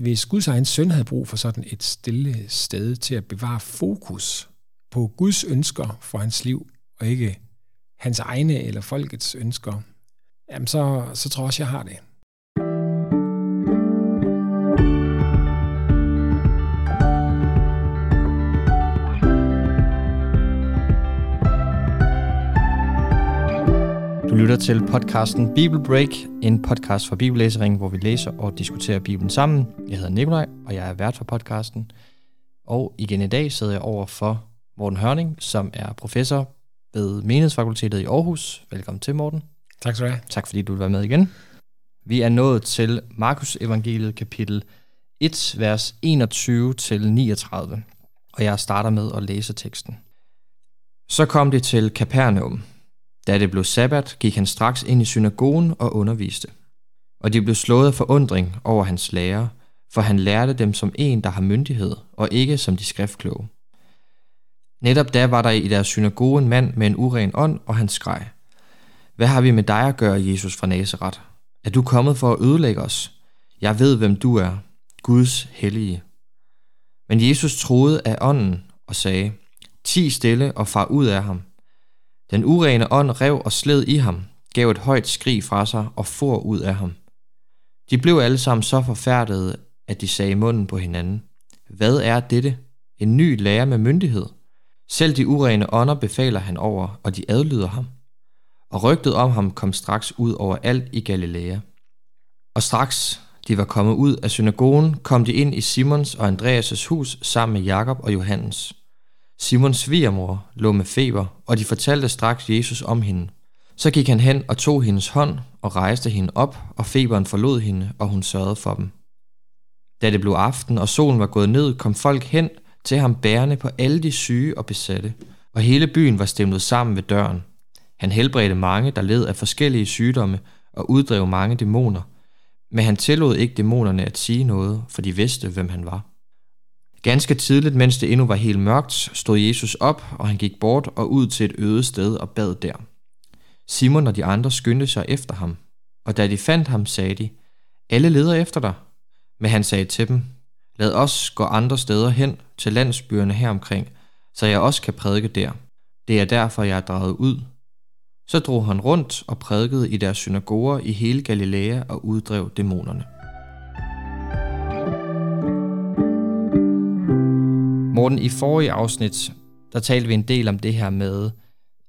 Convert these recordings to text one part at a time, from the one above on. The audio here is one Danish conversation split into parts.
hvis Guds egen søn havde brug for sådan et stille sted til at bevare fokus på Guds ønsker for hans liv, og ikke hans egne eller folkets ønsker, jamen så, så tror jeg også, jeg har det. Lytter til podcasten Bible Break, en podcast for bibellæsering, hvor vi læser og diskuterer Bibelen sammen. Jeg hedder Nikolaj, og jeg er vært for podcasten. Og igen i dag sidder jeg over for Morten Hørning, som er professor ved Menighedsfakultetet i Aarhus. Velkommen til, Morten. Tak skal du have. Tak fordi du vil være med igen. Vi er nået til Markus evangeliet kapitel 1, vers 21-39, og jeg starter med at læse teksten. Så kom det til Kapernaum. Da det blev sabbat, gik han straks ind i synagogen og underviste. Og de blev slået af forundring over hans lærer, for han lærte dem som en, der har myndighed, og ikke som de skriftkloge. Netop da var der i deres synagoge en mand med en uren ånd, og han skreg. Hvad har vi med dig at gøre, Jesus fra Nazareth? Er du kommet for at ødelægge os? Jeg ved, hvem du er, Guds hellige. Men Jesus troede af ånden og sagde, Ti stille og far ud af ham. Den urene ånd rev og sled i ham, gav et højt skrig fra sig og for ud af ham. De blev alle sammen så forfærdede, at de sagde i munden på hinanden, Hvad er dette? En ny lærer med myndighed? Selv de urene ånder befaler han over, og de adlyder ham. Og rygtet om ham kom straks ud over alt i Galilea. Og straks de var kommet ud af synagogen, kom de ind i Simons og Andreas' hus sammen med Jakob og Johannes. Simons svigermor lå med feber, og de fortalte straks Jesus om hende. Så gik han hen og tog hendes hånd og rejste hende op, og feberen forlod hende, og hun sørgede for dem. Da det blev aften, og solen var gået ned, kom folk hen til ham bærende på alle de syge og besatte, og hele byen var stemlet sammen ved døren. Han helbredte mange, der led af forskellige sygdomme, og uddrev mange dæmoner, men han tillod ikke dæmonerne at sige noget, for de vidste, hvem han var. Ganske tidligt, mens det endnu var helt mørkt, stod Jesus op, og han gik bort og ud til et øde sted og bad der. Simon og de andre skyndte sig efter ham, og da de fandt ham, sagde de, Alle leder efter dig. Men han sagde til dem, Lad os gå andre steder hen til landsbyerne heromkring, så jeg også kan prædike der. Det er derfor, jeg er draget ud. Så drog han rundt og prædikede i deres synagoger i hele Galilea og uddrev dæmonerne. Morten, i forrige afsnit, der talte vi en del om det her med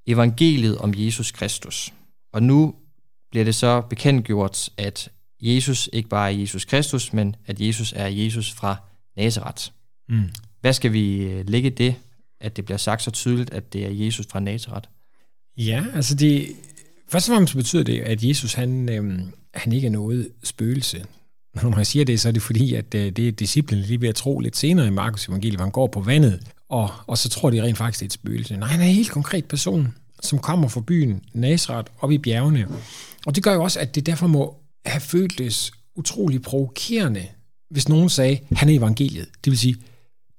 evangeliet om Jesus Kristus. Og nu bliver det så bekendtgjort, at Jesus ikke bare er Jesus Kristus, men at Jesus er Jesus fra Nazareth. Mm. Hvad skal vi øh, lægge det, at det bliver sagt så tydeligt, at det er Jesus fra Nazareth? Ja, altså det, først og fremmest betyder det, at Jesus han, øhm, han ikke er noget spøgelse. Når man siger det, så er det fordi, at øh, det er disciplinen lige ved at tro lidt senere i Markus evangeliet, hvor han går på vandet, og, og så tror de rent faktisk, det er et spøgelse. Nej, han er en helt konkret person, som kommer fra byen Nazareth op i bjergene. Og det gør jo også, at det derfor må have føltes utrolig provokerende, hvis nogen sagde, han er evangeliet. Det vil sige,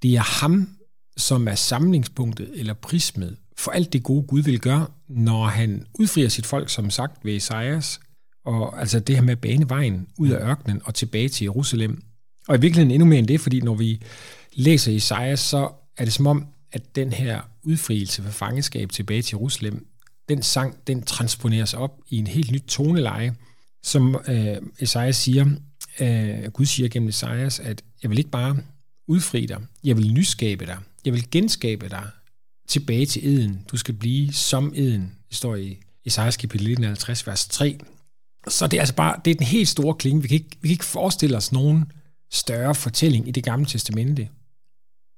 det er ham, som er samlingspunktet eller prismet for alt det gode Gud vil gøre, når han udfrier sit folk, som sagt ved Esajas, og altså det her med at bane vejen ud af ørkenen og tilbage til Jerusalem. Og i virkeligheden endnu mere end det, fordi når vi læser Esajas, så er det som om, at den her udfrielse fra fangeskab tilbage til Jerusalem, den sang, den transponeres op i en helt nyt toneleje, som øh, Esajas siger, øh, Gud siger gennem Esajas, at jeg vil ikke bare udfri dig, jeg vil nyskabe dig, jeg vil genskabe dig tilbage til eden. Du skal blive som eden. Det står i Esajas kapitel 51, vers 3. Så det er altså bare, det er den helt store klinge. Vi kan ikke, vi kan ikke forestille os nogen større fortælling i det gamle testamente.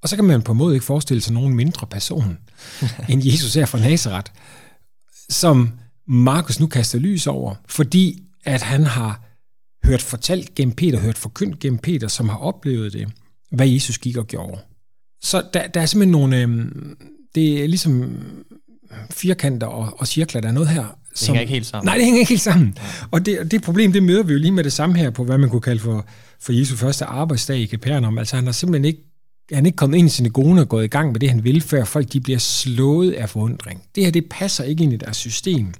Og så kan man på en måde ikke forestille sig nogen mindre person end Jesus er fra Nazareth, som Markus nu kaster lys over, fordi at han har hørt fortalt gennem Peter, hørt forkyndt gennem Peter, som har oplevet det, hvad Jesus gik og gjorde. Så der, der er simpelthen nogle, øh, det er ligesom firkanter og, og cirkler, der er noget her. Det som, hænger ikke helt sammen. Nej, det hænger ikke helt sammen. Og det, det problem, det møder vi jo lige med det samme her på, hvad man kunne kalde for, for Jesu første arbejdsdag i Capernaum. Altså han har simpelthen ikke han er ikke kommet ind i sine gode og gået i gang med det, han vil, før folk de bliver slået af forundring. Det her, det passer ikke ind i deres system.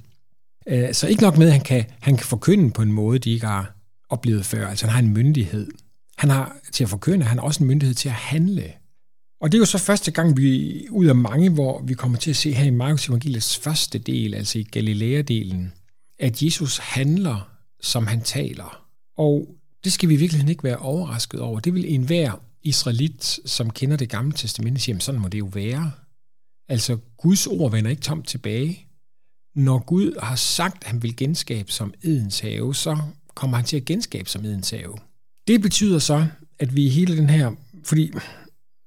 Øh, så ikke nok med, at han kan, han kan forkynde på en måde, de ikke har oplevet før. Altså han har en myndighed. Han har til at forkynde, han har også en myndighed til at handle. Og det er jo så første gang, vi ud af mange, hvor vi kommer til at se her i Markus Evangeliets første del, altså i Galilea-delen, at Jesus handler, som han taler. Og det skal vi virkelig ikke være overrasket over. Det vil enhver israelit, som kender det gamle testamente, sige, sådan må det jo være. Altså, Guds ord vender ikke tomt tilbage. Når Gud har sagt, at han vil genskabe som Edens have, så kommer han til at genskabe som Edens have. Det betyder så, at vi i hele den her, fordi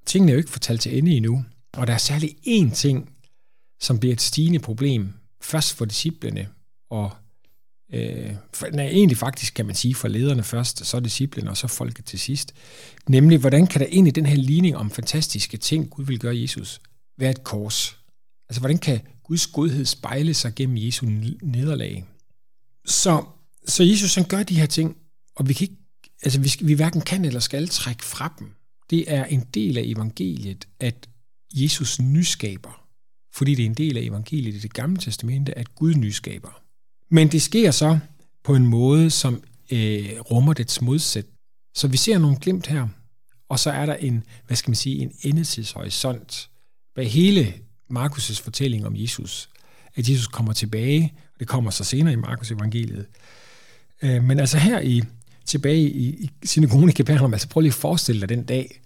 tingene er jo ikke fortalt til ende endnu, og der er særlig én ting, som bliver et stigende problem, først for disciplene, og øh, for, nej, egentlig faktisk kan man sige for lederne først, så disciplene, og så folket til sidst. Nemlig, hvordan kan der egentlig den her ligning om fantastiske ting, Gud vil gøre Jesus, være et kors? Altså, hvordan kan Guds godhed spejle sig gennem Jesu nederlag? Så, så Jesus han gør de her ting, og vi kan ikke, altså vi, vi hverken kan eller skal trække fra dem. Det er en del af evangeliet, at Jesus nyskaber, fordi det er en del af evangeliet i det gamle testamente, at Gud nyskaber. Men det sker så på en måde, som øh, rummer dets modsæt. Så vi ser nogle glimt her, og så er der en, hvad skal man sige, en endetidshorisont bag hele Markus' fortælling om Jesus. At Jesus kommer tilbage, og det kommer så senere i Markus evangeliet. Øh, men altså her i tilbage i, i synagogen i Kapernaum, altså prøv lige at forestille dig den dag,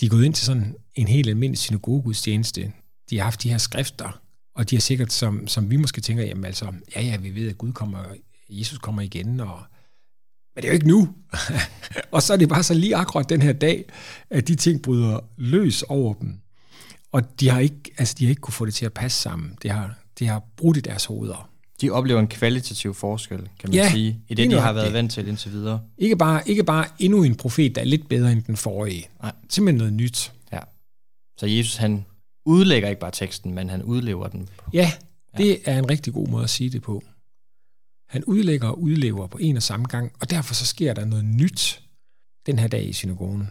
de er gået ind til sådan en helt almindelig synagogegudstjeneste. De har haft de her skrifter, og de har sikkert, som, som vi måske tænker, jamen altså, ja ja, vi ved, at Gud kommer, Jesus kommer igen, og, men det er jo ikke nu. og så er det bare så lige akkurat den her dag, at de ting bryder løs over dem. Og de har ikke, altså de har ikke kunne få det til at passe sammen. Det har, det har brudt i deres hoveder. De oplever en kvalitativ forskel, kan man ja, sige, i det, de har været vant til indtil videre. Ikke bare, ikke bare endnu en profet, der er lidt bedre end den forrige. Nej. Simpelthen noget nyt. Ja. Så Jesus, han udlægger ikke bare teksten, men han udlever den. På. Ja, det ja. er en rigtig god måde at sige det på. Han udlægger og udlever på en og samme gang, og derfor så sker der noget nyt den her dag i synagogen.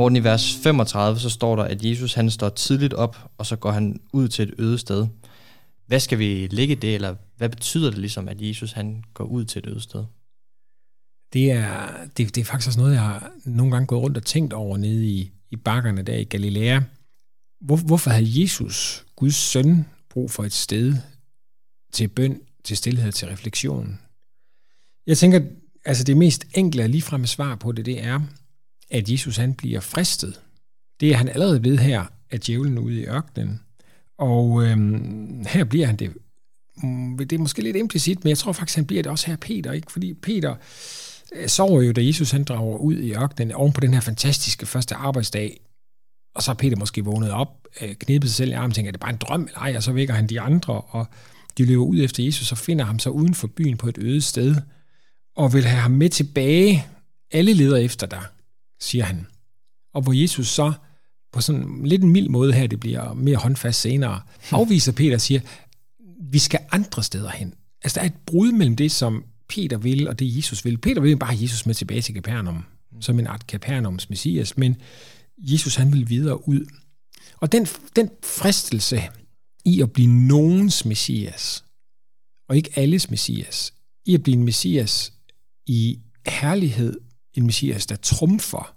Morten, i vers 35, så står der, at Jesus han står tidligt op, og så går han ud til et øde sted. Hvad skal vi lægge det, eller hvad betyder det ligesom, at Jesus han går ud til et øde sted? Det er, det, det er faktisk også noget, jeg har nogle gange gået rundt og tænkt over nede i, i bakkerne der i Galilea. Hvor, hvorfor havde Jesus, Guds søn, brug for et sted til bøn, til stillhed, til refleksion? Jeg tænker, altså det mest enkle og ligefremme svar på det, det er, at Jesus han bliver fristet. Det er han allerede ved her at djævlen ude i ørkenen. Og øhm, her bliver han det. Mm, det er måske lidt implicit, men jeg tror faktisk, han bliver det også her Peter. Ikke? Fordi Peter øh, sover jo, da Jesus han drager ud i ørkenen oven på den her fantastiske første arbejdsdag. Og så er Peter måske vågnet op, øh, knippet sig selv i armen, tænker, er det bare en drøm eller ej? Og så vækker han de andre, og de løber ud efter Jesus og finder ham så uden for byen på et øde sted, og vil have ham med tilbage. Alle leder efter dig siger han. Og hvor Jesus så på sådan lidt en mild måde her, det bliver mere håndfast senere, afviser Peter og siger, vi skal andre steder hen. Altså der er et brud mellem det, som Peter vil, og det Jesus vil. Peter vil bare Jesus med tilbage til Capernaum, som en art Capernaums messias, men Jesus han vil videre ud. Og den, den fristelse i at blive nogens messias, og ikke alles messias, i at blive en messias i herlighed en messias, der trumfer,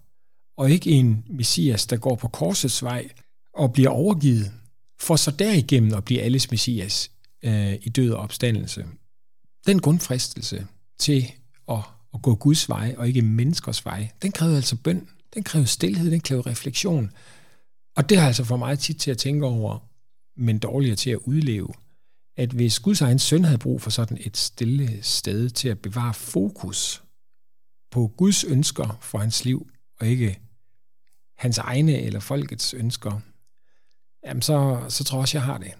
og ikke en messias, der går på korsets vej og bliver overgivet, for så derigennem at blive alles messias øh, i død og opstandelse. Den grundfristelse til at, at gå Guds vej og ikke menneskers vej, den kræver altså bøn, den kræver stillhed, den kræver refleksion. Og det har altså for mig tit til at tænke over, men dårligere til at udleve, at hvis Guds egen søn havde brug for sådan et stille sted til at bevare fokus på Guds ønsker for hans liv, og ikke hans egne eller folkets ønsker, jamen så, så tror jeg også, jeg har det.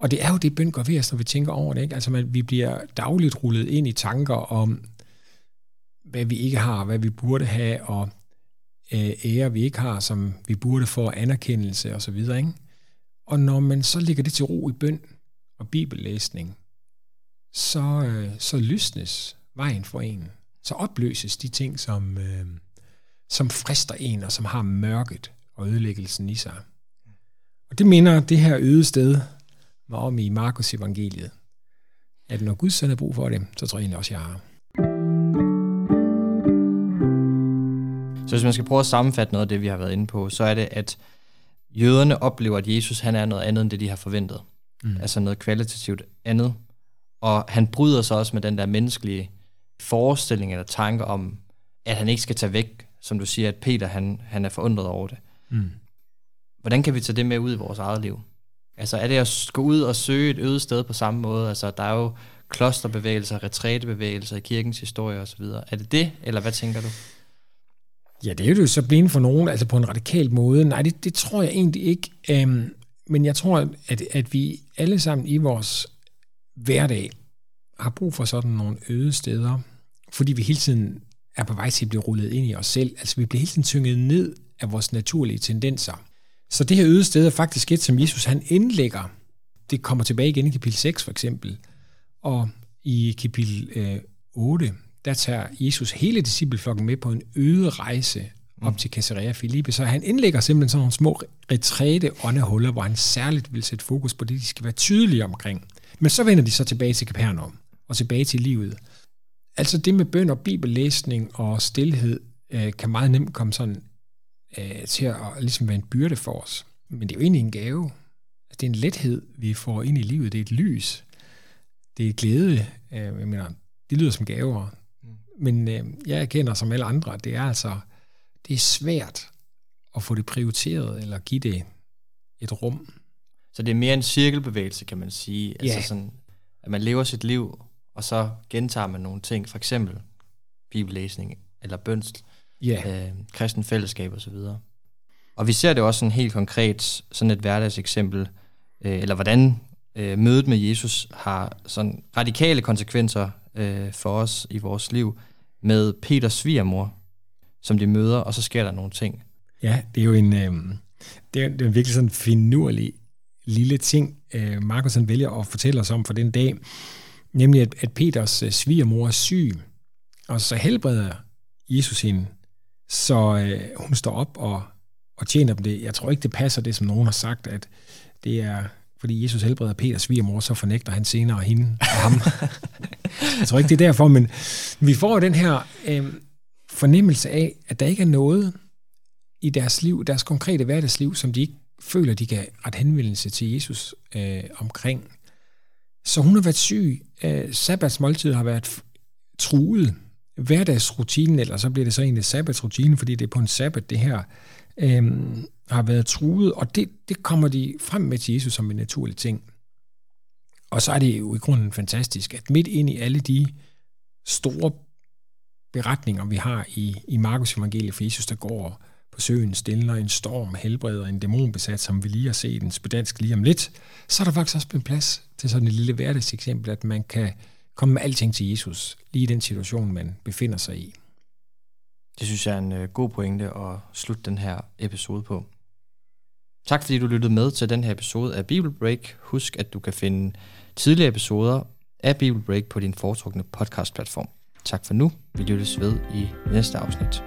Og det er jo det, bøn går ved os, når vi tænker over det. Ikke? Altså, man, vi bliver dagligt rullet ind i tanker om, hvad vi ikke har, hvad vi burde have, og øh, ære, vi ikke har, som vi burde få anerkendelse osv. Ikke? Og når man så ligger det til ro i bøn og bibellæsning, så, øh, så lysnes vejen for en så opløses de ting, som, øh, som frister en, og som har mørket og ødelæggelsen i sig. Og det minder det her øde sted mig om i Markus evangeliet. At når Gud sender har brug for det, så tror jeg egentlig også, jeg har. Så hvis man skal prøve at sammenfatte noget af det, vi har været inde på, så er det, at jøderne oplever, at Jesus han er noget andet, end det de har forventet. Mm. Altså noget kvalitativt andet. Og han bryder sig også med den der menneskelige forestilling eller tanke om, at han ikke skal tage væk, som du siger, at Peter han, han er forundret over det. Mm. Hvordan kan vi tage det med ud i vores eget liv? Altså er det at gå ud og søge et øget sted på samme måde? Altså der er jo klosterbevægelser, retrætebevægelser i kirkens historie osv. Er det det, eller hvad tænker du? Ja, det er jo så blevet for nogen, altså på en radikal måde. Nej, det, det tror jeg egentlig ikke. Um, men jeg tror, at, at vi alle sammen i vores hverdag har brug for sådan nogle øde steder, fordi vi hele tiden er på vej til at blive rullet ind i os selv. Altså vi bliver hele tiden tynget ned af vores naturlige tendenser. Så det her øde sted er faktisk et, som Jesus han indlægger. Det kommer tilbage igen i kapitel 6 for eksempel. Og i kapitel øh, 8, der tager Jesus hele discipleflokken med på en øde rejse op mm. til Caesarea Philippi. Så han indlægger simpelthen sådan nogle små retræte åndehuller, hvor han særligt vil sætte fokus på det, de skal være tydelige omkring. Men så vender de så tilbage til Capernaum og tilbage til livet. Altså det med bøn og bibellæsning og stillhed øh, kan meget nemt komme sådan øh, til at ligesom være en byrde for os. Men det er jo egentlig en gave. Altså, det er en lethed, vi får ind i livet. Det er et lys. Det er glæde. Øh, jeg mener, det lyder som gaver. Mm. Men øh, jeg erkender som alle andre, det er altså det er svært at få det prioriteret, eller give det et rum. Så det er mere en cirkelbevægelse, kan man sige. Ja. Altså sådan, at man lever sit liv, og så gentager man nogle ting, for eksempel bibellæsning, eller bønsel, ja. øh, kristen fællesskab osv. Og vi ser det også sådan helt konkret, sådan et hverdagseksempel, øh, eller hvordan øh, mødet med Jesus har sådan radikale konsekvenser øh, for os i vores liv, med Peters svigermor, som de møder, og så sker der nogle ting. Ja, det er jo en, øh, det er, det er en virkelig sådan finurlig lille ting, øh, Markus han vælger at fortælle os om for den dag, nemlig at, at Peters øh, svigermor er syg, og så helbreder Jesus hende, så øh, hun står op og, og tjener dem det. Jeg tror ikke, det passer det, som nogen har sagt, at det er, fordi Jesus helbreder Peters svigermor, så fornægter han senere hende og ham. jeg tror ikke, det er derfor, men vi får den her øh, fornemmelse af, at der ikke er noget i deres liv, deres konkrete hverdagsliv, som de ikke føler, de kan ret henvendelse til Jesus øh, omkring. Så hun har været syg. Øh, sabbatsmåltid har været truet. Hverdagsrutinen, eller så bliver det så egentlig sabbatsrutinen, fordi det er på en sabbat, det her, øh, har været truet, og det, det kommer de frem med til Jesus som en naturlig ting. Og så er det jo i grunden fantastisk, at midt ind i alle de store beretninger, vi har i, i Markus evangeliet for Jesus, der går søen, stiller en storm, helbreder en dæmonbesat, som vi lige har set en dansk lige om lidt, så er der faktisk også en plads til sådan et lille hverdagseksempel, at man kan komme med alting til Jesus, lige i den situation, man befinder sig i. Det synes jeg er en øh, god pointe at slutte den her episode på. Tak fordi du lyttede med til den her episode af Bible Break. Husk, at du kan finde tidligere episoder af Bible Break på din foretrukne podcast-platform. Tak for nu. Vi lyttes ved i næste afsnit.